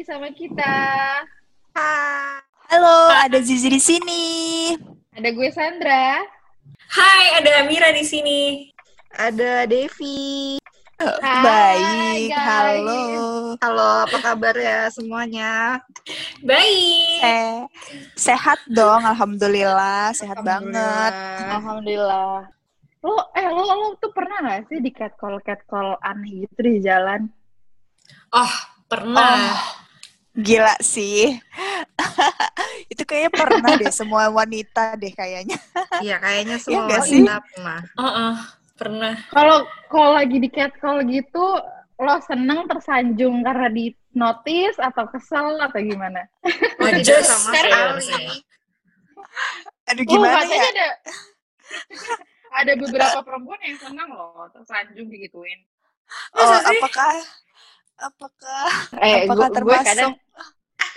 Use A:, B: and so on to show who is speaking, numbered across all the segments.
A: lagi sama kita.
B: Halo, ada Zizi di sini.
A: Ada gue Sandra.
C: Hai, ada Amira di sini.
D: Ada Devi.
B: Hai, Baik, guys. halo.
D: Halo, apa kabar ya semuanya?
C: Baik.
B: Eh, sehat dong, alhamdulillah, sehat
A: alhamdulillah. banget. Alhamdulillah. Lo, eh lo, lo tuh pernah gak sih di catcall catcall aneh gitu di jalan?
C: Oh, pernah. Oh,
B: gila sih. itu kayaknya pernah deh semua wanita deh kayaknya.
D: Iya, kayaknya iya semua ya, wanita pernah.
C: Uh -uh, pernah.
A: Kalau kalau lagi di catcall gitu, lo seneng tersanjung karena di notice atau kesel atau gimana?
C: Oh, just sama sekali.
B: Aduh gimana oh, ya?
A: Ada, ada beberapa perempuan yang senang loh tersanjung digituin.
B: Oh, apakah apakah
A: eh, apakah gua, termasuk gue kadang,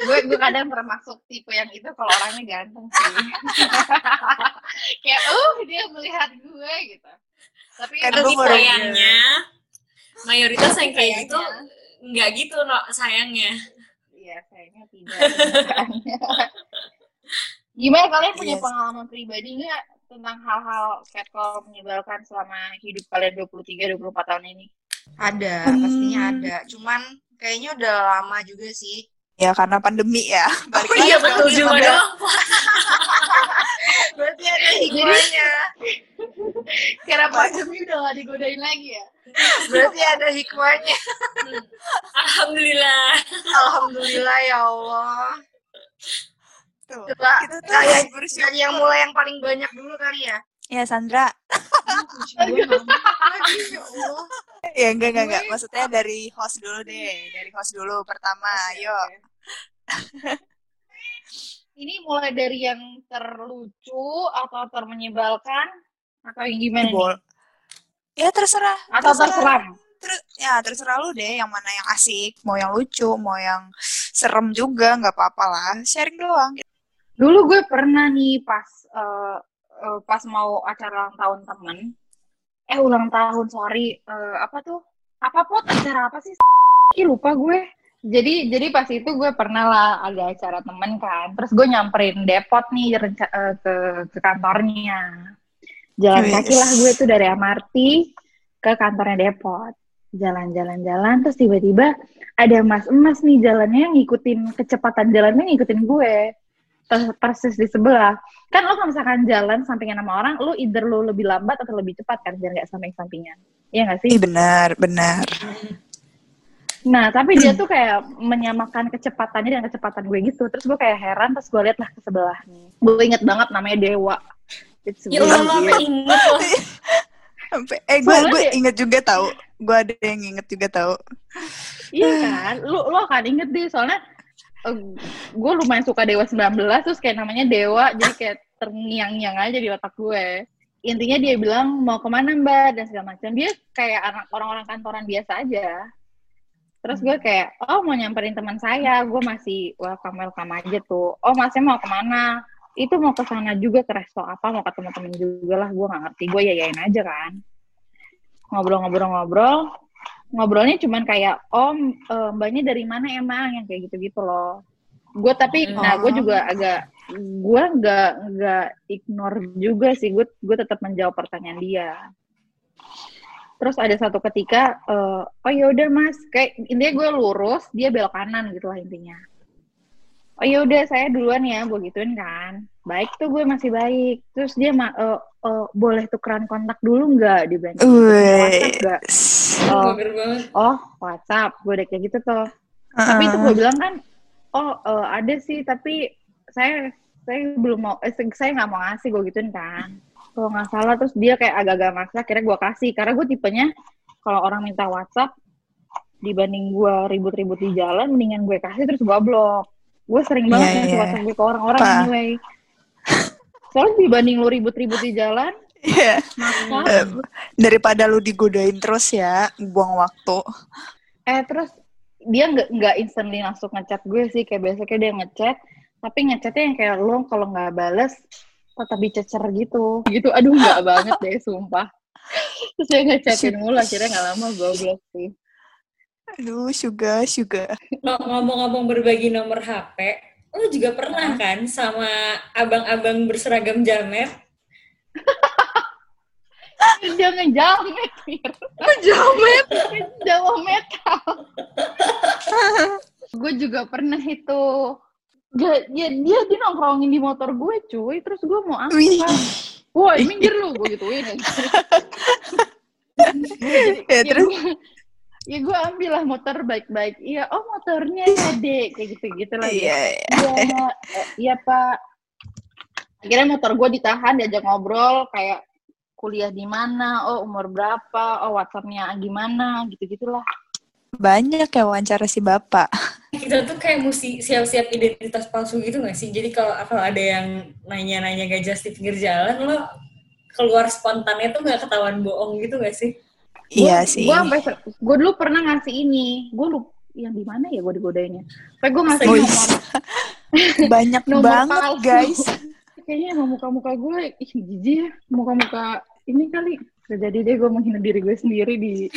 A: gue gue kadang termasuk tipe yang itu kalau orangnya ganteng sih. Kayak oh dia melihat gue gitu.
C: Tapi kan gue sayangnya mayoritas yang kayak gitu nggak gitu no sayangnya.
A: Iya sayangnya tidak. Gimana kalian punya yes. Iya pengalaman pribadi nggak tentang hal-hal catcall menyebalkan selama hidup kalian 23 24 tahun ini?
D: Ada, hmm. pastinya ada. Cuman kayaknya udah lama juga sih.
B: Ya karena pandemi ya.
C: Balik oh iya betul juga dong.
D: Berarti ada hikmahnya.
A: karena pandemi udah gak digodain lagi ya.
D: Berarti ada hikmahnya.
C: Alhamdulillah.
D: Alhamdulillah ya Allah. Tuh. Coba kita tuh kayak yang mulai yang paling banyak dulu kali ya.
B: Ya Sandra. ya enggak enggak enggak. Maksudnya dari host dulu deh. Dari host dulu pertama. Ayo.
A: Ini mulai dari yang terlucu atau termenyebalkan atau yang gimana
B: Bol. nih? Ya terserah.
A: Atau terserah.
B: Ter ya terserah lu deh yang mana yang asik, mau yang lucu, mau yang serem juga nggak apa-apa lah, sharing doang.
A: Dulu gue pernah nih pas uh, uh, pas mau acara ulang tahun temen, eh ulang tahun sorry, uh, apa tuh? Apa pot acara apa sih? Ih, lupa gue. Jadi jadi pas itu gue pernah lah ada acara temen kan, terus gue nyamperin depot nih uh, ke ke kantornya. Jalan yes. kaki lah gue tuh dari MRT ke kantornya depot. Jalan-jalan-jalan, terus tiba-tiba ada mas-emas nih jalannya ngikutin kecepatan jalannya ngikutin gue persis di sebelah. Kan lo kalau misalkan jalan sampingan sama orang, lo either lo lebih lambat atau lebih cepat kan, biar nggak samping-sampingan. Iya nggak sih?
B: Iya benar, benar.
A: Nah, tapi dia tuh kayak menyamakan kecepatannya dengan kecepatan gue gitu. Terus gue kayak heran, terus gue liat lah ke sebelah. Gue inget banget namanya Dewa.
C: Ya Allah, inget loh.
B: Sampai, eh gue gue inget juga tau. Gue ada yang inget juga tau.
A: Iya kan, lo lo kan inget deh soalnya uh, gue lumayan suka Dewa 19 terus kayak namanya Dewa jadi kayak terngiang-ngiang aja di otak gue. Intinya dia bilang mau ke mana mbak? dan segala macam. Dia kayak anak orang-orang kantoran biasa aja. Terus gue kayak oh mau nyamperin teman saya. Gue masih welcome welcome aja tuh. Oh masnya mau ke mana? Itu mau ke sana juga ke resto apa mau ketemu temen juga lah. Gue nggak ngerti. Gue yayain aja kan. Ngobrol-ngobrol-ngobrol ngobrolnya cuman kayak om oh, mbaknya dari mana emang? Yang kayak gitu-gitu loh. Gue tapi oh. nah gue juga agak gue nggak nggak ignore juga sih. Gue gue tetap menjawab pertanyaan dia. Terus ada satu ketika uh, oh ya udah mas. Kayak intinya gue lurus dia belok kanan gitu lah intinya oh ya udah saya duluan ya gue gituin kan. Baik tuh gue masih baik. Terus dia ma uh, uh, boleh tukeran kontak dulu nggak? Di WhatsApp nggak? Oh, oh WhatsApp. Gue udah kayak gitu tuh. Uh. tapi itu gue bilang kan oh uh, ada sih tapi saya saya belum mau eh, saya nggak mau ngasih gue gituin kan. Kalau nggak salah terus dia kayak agak-agak maksa kira gue kasih. Karena gue tipenya kalau orang minta WhatsApp dibanding gue ribut-ribut di jalan mendingan gue kasih terus gue blok gue sering banget yeah, yeah. WhatsApp gue ke orang-orang anyway soalnya dibanding lu ribut-ribut di jalan
B: Iya. Yeah. daripada lu digodain terus ya, buang waktu.
A: Eh terus dia nggak nggak instantly langsung ngechat gue sih kayak biasanya dia ngechat, tapi ngechatnya yang kayak lo kalau nggak bales tetap dicecer gitu. Gitu, aduh nggak banget deh sumpah. Terus dia ngechatin mulu, akhirnya nggak lama gue blok sih.
B: Aduh, suga, suga.
C: Ngomong-ngomong berbagi nomor HP, lu juga pernah kan sama abang-abang berseragam jamet?
A: Jangan jamet, Mir.
D: Jamet.
A: Jawa metal. gue juga pernah itu. Dia, dia, dia, dia nongkrongin di motor gue, cuy. Terus gue mau apa?
B: Wih.
A: Woi, minggir lu, gue gituin.
B: ya, terus?
A: Ya gue ambil lah motor baik-baik. Iya, oh motornya ya, dek. Kayak gitu-gitu lah.
B: Iya,
A: Iya, eh, iya, Pak. Akhirnya motor gue ditahan, diajak ngobrol, kayak kuliah di mana, oh umur berapa, oh WhatsApp-nya gimana, gitu-gitulah.
B: Banyak ya wawancara si bapak.
C: Kita tuh kayak mesti siap-siap identitas palsu gitu gak sih? Jadi kalau kalau ada yang nanya-nanya gak jelas di pinggir jalan, lo keluar spontannya tuh gak ketahuan bohong gitu gak sih?
B: Iya
A: Gua-
B: sih.
A: Gue sampai gue dulu pernah ngasih ini. Gue lupa yang di mana ya gue digodainnya. Sampai gue ngasih
B: Oh,
A: nomor,
B: Banyak
A: nomor
B: banget,
A: palsu.
B: guys.
A: Kayaknya emang muka-muka gue, ih jijik ya. Muka-muka ini kali. Jadi deh gue menghina diri gue sendiri di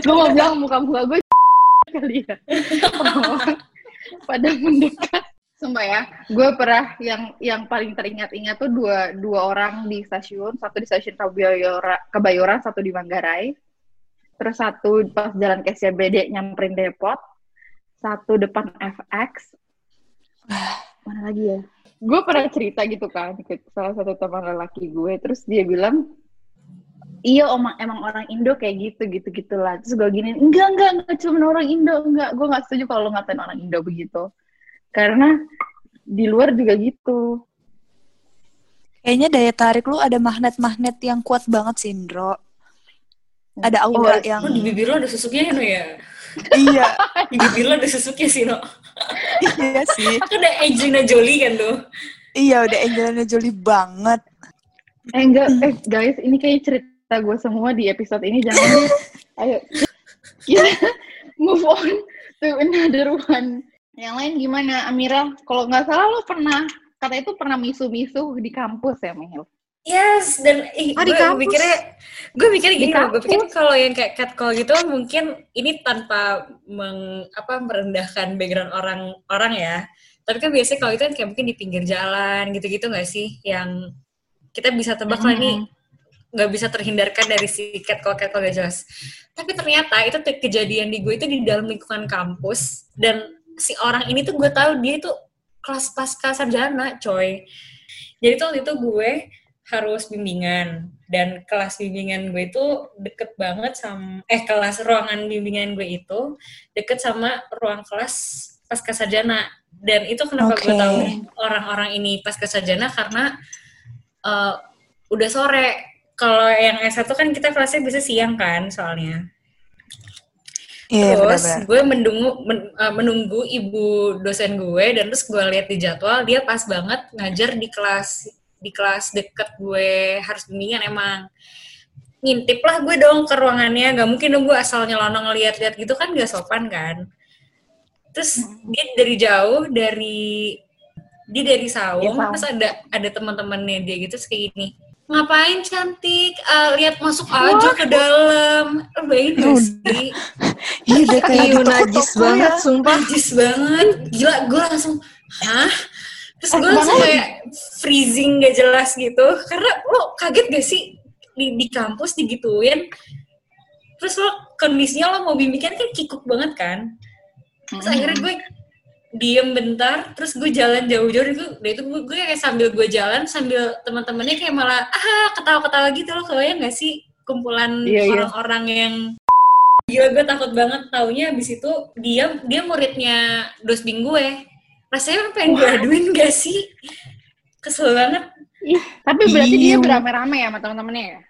A: Gue mau bilang muka-muka gue kali ya. Pada mendekat. Sumpah ya, gue pernah yang yang paling teringat-ingat tuh dua dua orang di stasiun, satu di stasiun Kebayoran, Kebayoran satu di Manggarai, terus satu pas jalan ke SCBD nyamperin depot, satu depan FX, mana lagi ya? Gue pernah cerita gitu kan ke salah satu teman lelaki gue, terus dia bilang, iya omang emang orang Indo kayak gitu gitu gitulah. Terus gue gini, enggak enggak enggak cuma orang Indo, enggak, gue nggak setuju kalau lo ngatain orang Indo begitu, karena di luar juga gitu.
B: Kayaknya daya tarik lu ada magnet-magnet yang kuat banget sih, Indro. Ada aura
A: Oh,
B: yang...
C: Di bibir lo ada susuknya ya, No ya?
B: iya,
C: Di bibir lo ada susuknya sih, No.
B: iya sih.
C: Kan ada Angelina Jolie kan tuh.
B: Iya, udah Angelina Jolie banget.
A: Eh enggak, eh guys, ini kayak cerita gue semua di episode ini jangan. Ayo, kita move on to another one. Yang lain gimana, Amira? Kalau nggak salah lo pernah, kata itu pernah misu-misu di kampus ya, Mel?
C: Yes, dan ih,
D: Oh,
C: gue mikirnya, gue mikirnya gini loh, gue pikir kalau yang kayak catcall gitu mungkin ini tanpa meng, apa merendahkan background orang-orang ya. Tapi kan biasanya kalau itu kan kayak mungkin di pinggir jalan gitu-gitu nggak sih, yang kita bisa tebak lah nih nggak bisa terhindarkan dari si catcall catcall gak jelas. Tapi ternyata itu kejadian di gue itu di dalam lingkungan kampus dan si orang ini tuh gue tahu dia itu kelas pasca sarjana, coy. Jadi tuh waktu itu gue harus bimbingan. Dan kelas bimbingan gue itu deket banget sama eh kelas ruangan bimbingan gue itu deket sama ruang kelas pasca sarjana. Dan itu kenapa gue
B: Oke.
C: tahu orang-orang ini pasca sarjana? Karena eh, udah sore. Kalau yang S1 kan kita kelasnya bisa siang kan soalnya
B: Iya,
C: terus
B: benar-benar.
C: gue menunggu men- uh, menunggu ibu dosen gue dan terus gue lihat di jadwal dia pas banget ngajar di kelas di kelas deket gue harus bimbingan emang ngintip lah gue dong ke ruangannya nggak mungkin dong gue asal nyelonong ngeliat-liat gitu kan gak sopan kan terus dia dari jauh dari dia dari saung
A: saung.
C: terus ada ada teman-temannya dia gitu terus kayak gini ngapain cantik? Eh, lihat masuk aja ke dalam. Gak sih.
B: Iya, udah kayak di
D: najis
B: toko-toko
D: banget,
B: ya.
D: sumpah.
C: najis banget. Gila gue langsung hah? Terus gue
A: Eh,
C: langsung
A: mana
C: kayak freezing gak jelas gitu. Karena lo kaget gak sih? Di, di kampus digituin. Terus lo kondisinya lo mau bimbingan kan kikuk banget kan? Terus akhirnya gue diem bentar terus gue jalan jauh-jauh itu udah itu gue, gue kayak sambil gue jalan sambil teman-temannya kayak malah ah ketawa-ketawa gitu loh kebayang gak sih kumpulan
A: Iya, iya.
C: orang-orang yang gila gue takut banget taunya abis itu dia dia muridnya dosbing gue rasanya pengen gue aduin gak sih kesel banget
A: Ih, tapi berarti dia
B: Iya.
A: beramai-ramai ya sama teman-temannya ya?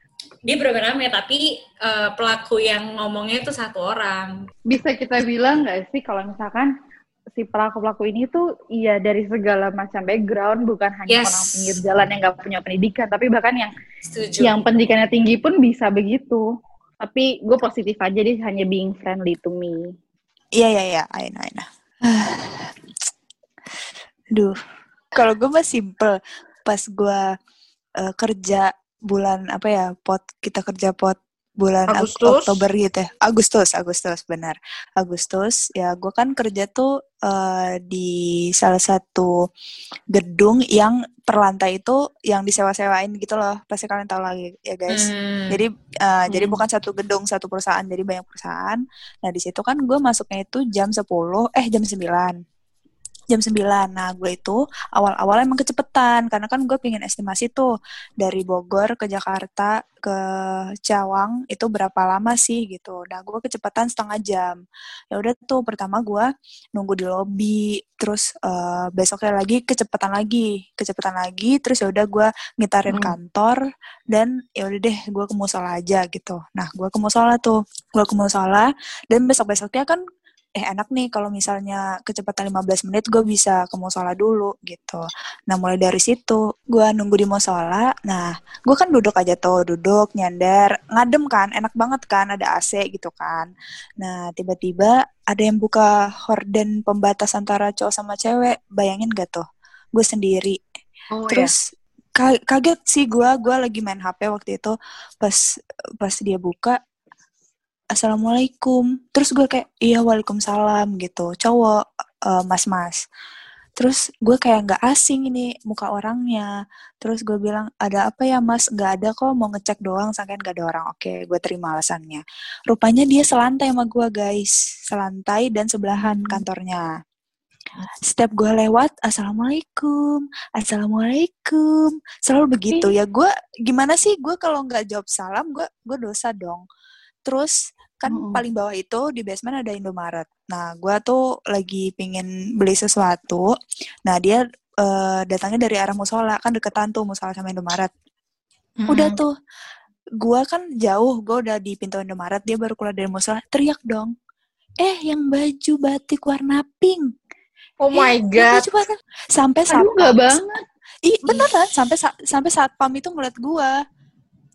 C: dia beramai-ramai tapi eh, pelaku yang ngomongnya itu satu orang
A: Bisa kita bilang nggak sih kalau misalkan si pelaku-pelaku ini tuh iya dari segala macam background bukan hanya
C: Yes.
A: orang pinggir jalan yang nggak punya pendidikan tapi bahkan yang
C: setuju
A: yang pendidikannya tinggi pun bisa begitu tapi gue positif aja dia hanya being friendly to me
B: Iya, iya, iya. I know, I know. Duh. Kalau gue mah simple. Pas gue eh, kerja bulan apa ya, pot kita kerja pot bulan
A: Agustus.
B: Oktober gitu ya. Agustus, Agustus benar. Agustus ya gue kan kerja tuh uh, di salah satu gedung yang per lantai itu yang disewa-sewain gitu loh. Pasti kalian tahu lagi ya guys. Hmm. Jadi uh, hmm. jadi bukan satu gedung, satu perusahaan, jadi banyak perusahaan. Nah, di situ kan gue masuknya itu jam 10, eh jam 9 jam 9. Nah, gue itu awal-awal emang kecepetan karena kan gue pingin estimasi tuh dari Bogor ke Jakarta ke Cawang itu berapa lama sih gitu. Nah, gue kecepatan setengah jam. Ya udah tuh pertama gue nunggu di lobi, terus uh, besoknya lagi kecepatan lagi, kecepatan lagi, terus ya udah gue ngitarin hmm. kantor dan ya udah deh gue ke musola aja gitu. Nah, gue ke musola tuh, gue ke musola dan besok-besoknya kan eh enak nih kalau misalnya kecepatan 15 menit gue bisa ke musola dulu gitu. Nah mulai dari situ gue nunggu di musola. Nah gue kan duduk aja tuh duduk nyender ngadem kan enak banget kan ada AC gitu kan. Nah tiba-tiba ada yang buka horden pembatas antara cowok sama cewek. Bayangin gak tuh? Gue sendiri. Oh, iya. Terus ya? kaget sih gue gue lagi main HP waktu itu pas pas dia buka assalamualaikum. Terus gue kayak iya waalaikumsalam gitu. Cowok uh, mas-mas. Terus gue kayak nggak asing ini muka orangnya. Terus gue bilang ada apa ya mas? Nggak ada kok mau ngecek doang. Sangkain nggak ada orang. Oke gue terima alasannya. Rupanya dia selantai sama gue guys. Selantai dan sebelahan hmm. kantornya. Setiap gue lewat assalamualaikum assalamualaikum. Selalu begitu. Ya gue gimana sih? Gue kalau nggak jawab salam gue gue dosa dong. Terus kan hmm. paling bawah itu di basement ada Indomaret. Nah, gue tuh lagi pingin beli sesuatu. Nah, dia uh, datangnya dari arah musola, kan deketan tuh musola sama Indomaret. Hmm. Udah tuh, gue kan jauh, gue udah di pintu Indomaret, dia baru keluar dari musola, teriak dong. Eh, yang baju batik warna pink.
A: Oh eh, my god. Baju batik.
B: Sampai
A: saat Aduh, gak banget.
B: Ih, beneran sampai sampai saat pam itu ngeliat gue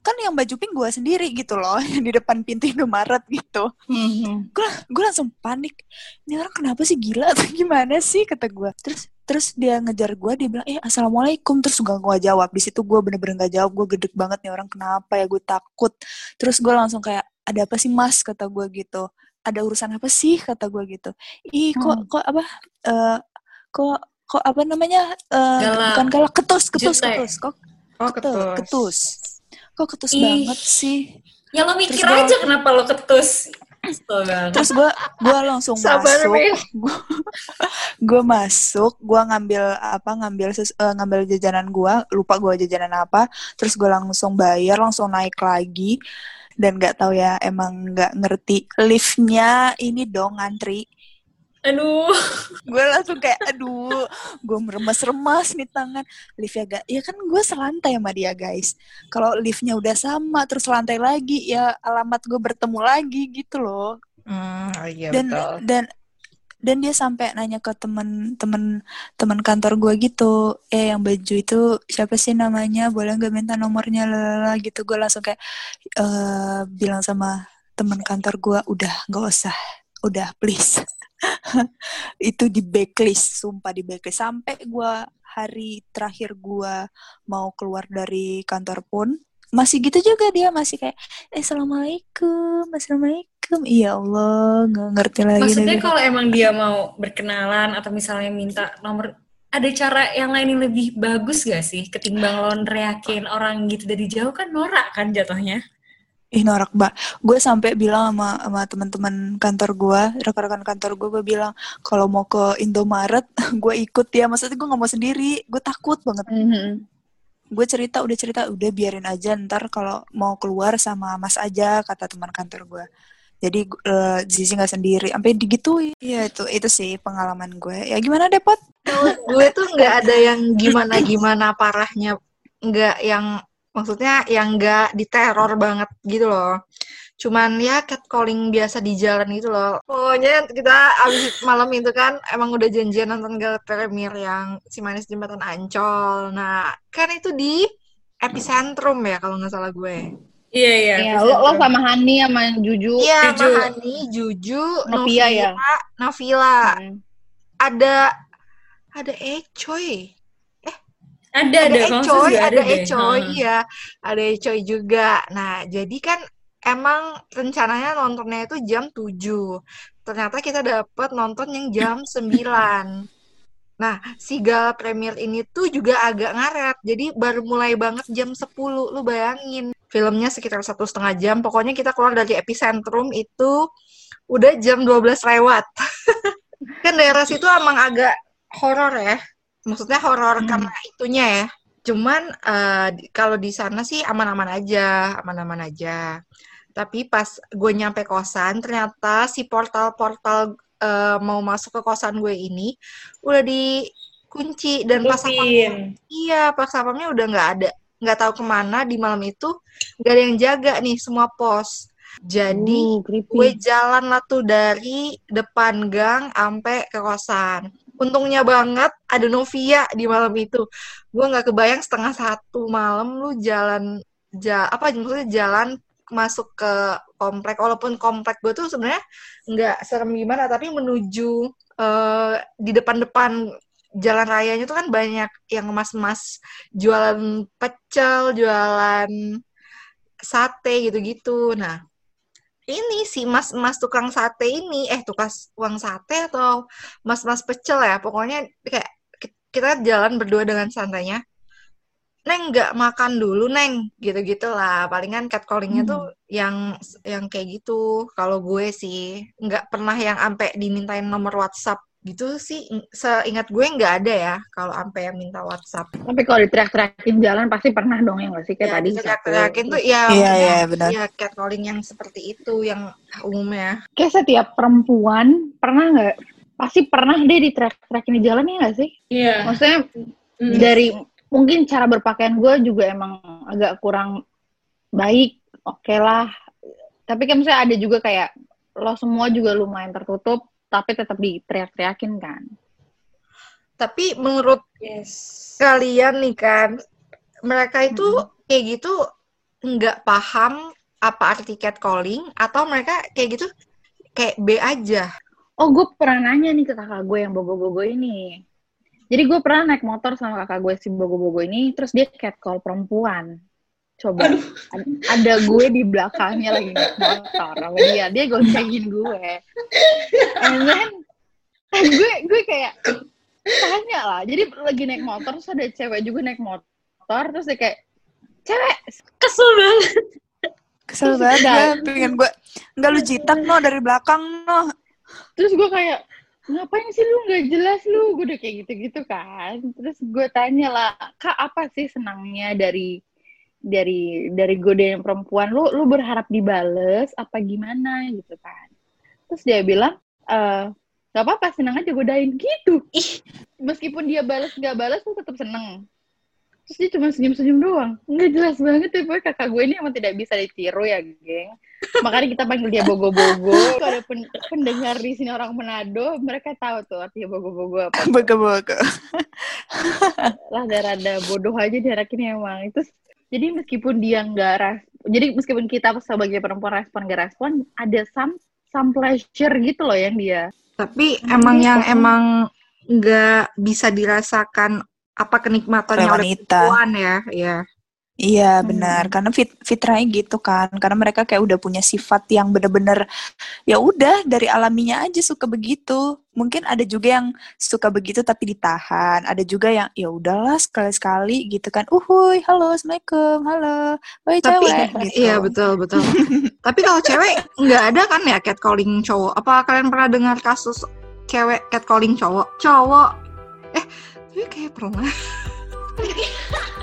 B: kan yang baju pink gue sendiri gitu loh yang di depan pintu Indomaret gitu. Mm-hmm. gue gue langsung panik. Ini orang kenapa sih gila atau gimana sih? Kata gue terus terus dia ngejar gue dia bilang eh assalamualaikum. Terus gue gak jawab. Di situ gue bener-bener gak jawab. Gue gedek banget nih orang kenapa ya? Gue takut. Terus gue langsung kayak ada apa sih mas? Kata gue gitu. Ada urusan apa sih? Kata gue gitu. Ih kok hmm. kok apa uh, kok kok apa namanya uh, galak. bukan galak ketus ketus Jute. ketus. Kok
A: oh, ketus.
B: ketus kok ketus Ih. banget sih?
C: Ya lo mikir Terus aja gua... kenapa lo ketus.
B: Terus gue gue langsung Sabar, masuk, gue masuk, gue ngambil apa ngambil ses, uh, ngambil jajanan gue, lupa gue jajanan apa, terus gue langsung bayar, langsung naik lagi, dan nggak tahu ya emang nggak ngerti liftnya ini dong ngantri
C: aduh.
B: Gue langsung kayak aduh gue meremas-remas nih tangan. Lift ya gak ya kan gue selantai sama dia guys. Kalau liftnya udah sama terus lantai lagi ya alamat gue bertemu lagi gitu loh.
A: Hmm, oh iya,
B: dan
A: betul.
B: dan dan dia sampai nanya ke temen temen temen kantor gue gitu eh yang baju itu siapa sih namanya? Boleh nggak minta nomornya? Lala gitu. Gue langsung kayak uh, bilang sama temen kantor gue udah nggak usah. Udah please itu di backlist sumpah di backlist. Sampai gue hari terakhir gue mau keluar dari kantor pun masih gitu juga dia masih kayak eh assalamualaikum assalamualaikum. Iya Allah nggak ngerti lagi
C: maksudnya kalau emang dia mau berkenalan atau misalnya minta nomor ada cara yang lain yang lebih bagus gak sih ketimbang lo neriakin orang gitu dari jauh? Kan norak kan jatuhnya
B: ih norak mbak. Gue sampai bilang sama sama teman-teman kantor gue rekan-rekan kantor gue gue bilang kalau mau ke Indomaret gue ikut ya. Maksudnya gue nggak mau sendiri. Gue takut banget. Mm -hmm. gue cerita udah cerita udah biarin aja. Ntar kalau mau keluar sama mas aja kata teman kantor gue. Jadi uh, Zizi nggak sendiri. Sampai digituin. Iya itu itu sih pengalaman gue. Ya gimana Depot
A: gue tuh nggak ada yang gimana gimana parahnya. Nggak yang maksudnya yang enggak diteror banget gitu loh cuman ya catcalling biasa di jalan gitu loh pokoknya kita abis malam itu kan emang udah janjian nonton gala premier yang si manis jembatan ancol nah kan itu di epicentrum ya kalau nggak salah gue
C: Iya iya.
A: Iya, lo, lo sama Hani sama Juju.
B: Iya, sama Hani, Juju, Novia, ya. Navila. Hmm. Ada ada Ecoy.
C: Ada, ada,
B: Ecoy, ada, ada Ecoy, iya. Ada Ecoy juga. Nah, jadi kan
D: emang rencananya nontonnya itu jam 7. Ternyata kita dapat nonton yang jam 9. Nah, si gala premier ini tuh juga agak ngaret. Jadi baru mulai banget jam 10. Lu bayangin. Filmnya sekitar satu setengah jam. Pokoknya kita keluar dari epicentrum itu udah jam 12 lewat. kan daerah situ emang agak horor ya. Maksudnya horor hmm. karena itunya ya. Cuman uh, kalau di sana sih aman-aman aja, aman-aman aja. Tapi pas gue nyampe kosan, ternyata si portal-portal uh, mau masuk ke kosan gue ini udah dikunci dan pas satpamnya iya pas satpamnya udah nggak ada nggak tahu ke mana di malam itu nggak ada yang jaga nih semua pos jadi uh, gue jalan lah tuh dari depan gang sampai ke kosan untungnya banget ada Novia di malam itu. Gue nggak kebayang setengah satu malam lu jalan ja, apa maksudnya jalan masuk ke komplek. Walaupun komplek gue tuh sebenarnya nggak serem gimana tapi menuju uh, di depan-depan jalan rayanya tuh kan banyak yang mas-mas jualan pecel jualan sate gitu-gitu. Nah ini si mas-mas tukang sate ini eh tukang uang sate atau mas-mas pecel ya pokoknya kayak kita jalan berdua dengan santainya. Neng nggak makan dulu Neng gitu-gitu lah. Palingan catcallingnya hmm. tuh yang yang kayak gitu. Kalau gue sih nggak pernah yang ampe dimintain nomor WhatsApp gitu sih seingat gue nggak ada ya kalau ampe yang minta WhatsApp.
A: Tapi kalau diteriak-teriakin jalan pasti pernah dong ya nggak sih kayak ya, tadi.
D: Teriak-teriakin tuh ya,
B: iya, iya, benar.
D: ya catcalling yang seperti itu yang umumnya.
A: Kayak setiap perempuan pernah nggak pasti pernah deh diteriak-teriakin di jalan ya nggak sih?
C: Iya. Yeah.
A: Maksudnya mm. dari mungkin cara berpakaian gue juga emang agak kurang baik oke okay lah tapi kan misalnya ada juga kayak lo semua juga lumayan tertutup tapi tetap diteriak-teriakin kan
D: tapi menurut yes. kalian nih kan mereka itu hmm. kayak gitu nggak paham apa arti catcalling atau mereka kayak gitu kayak B aja
A: oh gue pernah nanya nih ke kakak gue yang bogo-bogo ini jadi gue pernah naik motor sama kakak gue si bogo-bogo ini, terus dia catcall perempuan. Coba, ada, ada gue di belakangnya lagi. Naik motor sama dia, dia goncengin gue. And then, gue gue kayak tanya lah, jadi lagi naik motor, terus ada cewek juga naik motor, terus dia kayak, cewek,
C: kesel banget.
B: Kesel banget, pengen gue, enggak lu jitak no dari belakang no.
A: Terus gue kayak, ngapain sih lu? Nggak jelas lu. Gue udah kayak gitu-gitu kan. Terus gue tanya lah kak apa sih senangnya dari dari dari godain perempuan lu lu berharap dibales apa gimana? Gitu kan. Terus dia bilang eh gak apa-apa senang aja godain. Gitu. Meskipun dia balas nggak balas lu tetap seneng. Terus dia cuma senyum-senyum doang. Nggak jelas banget ya boy kakak gue ini emang tidak bisa ditiru ya geng. Makanya kita panggil dia bogo-bogo. Kalau ada pen pendengar di sini orang Manado mereka tahu tuh artinya bogo-bogo apa.
B: Bogo-bogo.
A: Lah rada bodoh aja di ini emang. Itu jadi meskipun dia nggak ras jadi meskipun kita sebagai perempuan respon gak respon ada some some pleasure gitu loh yang dia.
D: Tapi emang yang emang nggak bisa dirasakan apa kenikmatannya oleh perempuan ya ya
B: Iya benar, hmm. karena fit fitrahnya gitu kan, karena mereka kayak udah punya sifat yang bener-bener ya udah dari alaminya aja suka begitu. Mungkin ada juga yang suka begitu tapi ditahan, ada juga yang ya udahlah sekali-sekali gitu kan. Uhuy, halo, assalamualaikum, halo, woi cewek.
D: Gitu. Iya betul betul. tapi kalau cewek nggak ada kan ya catcalling cowok? Apa kalian pernah dengar kasus cewek catcalling cowok? Cowok, eh tapi kayak pernah.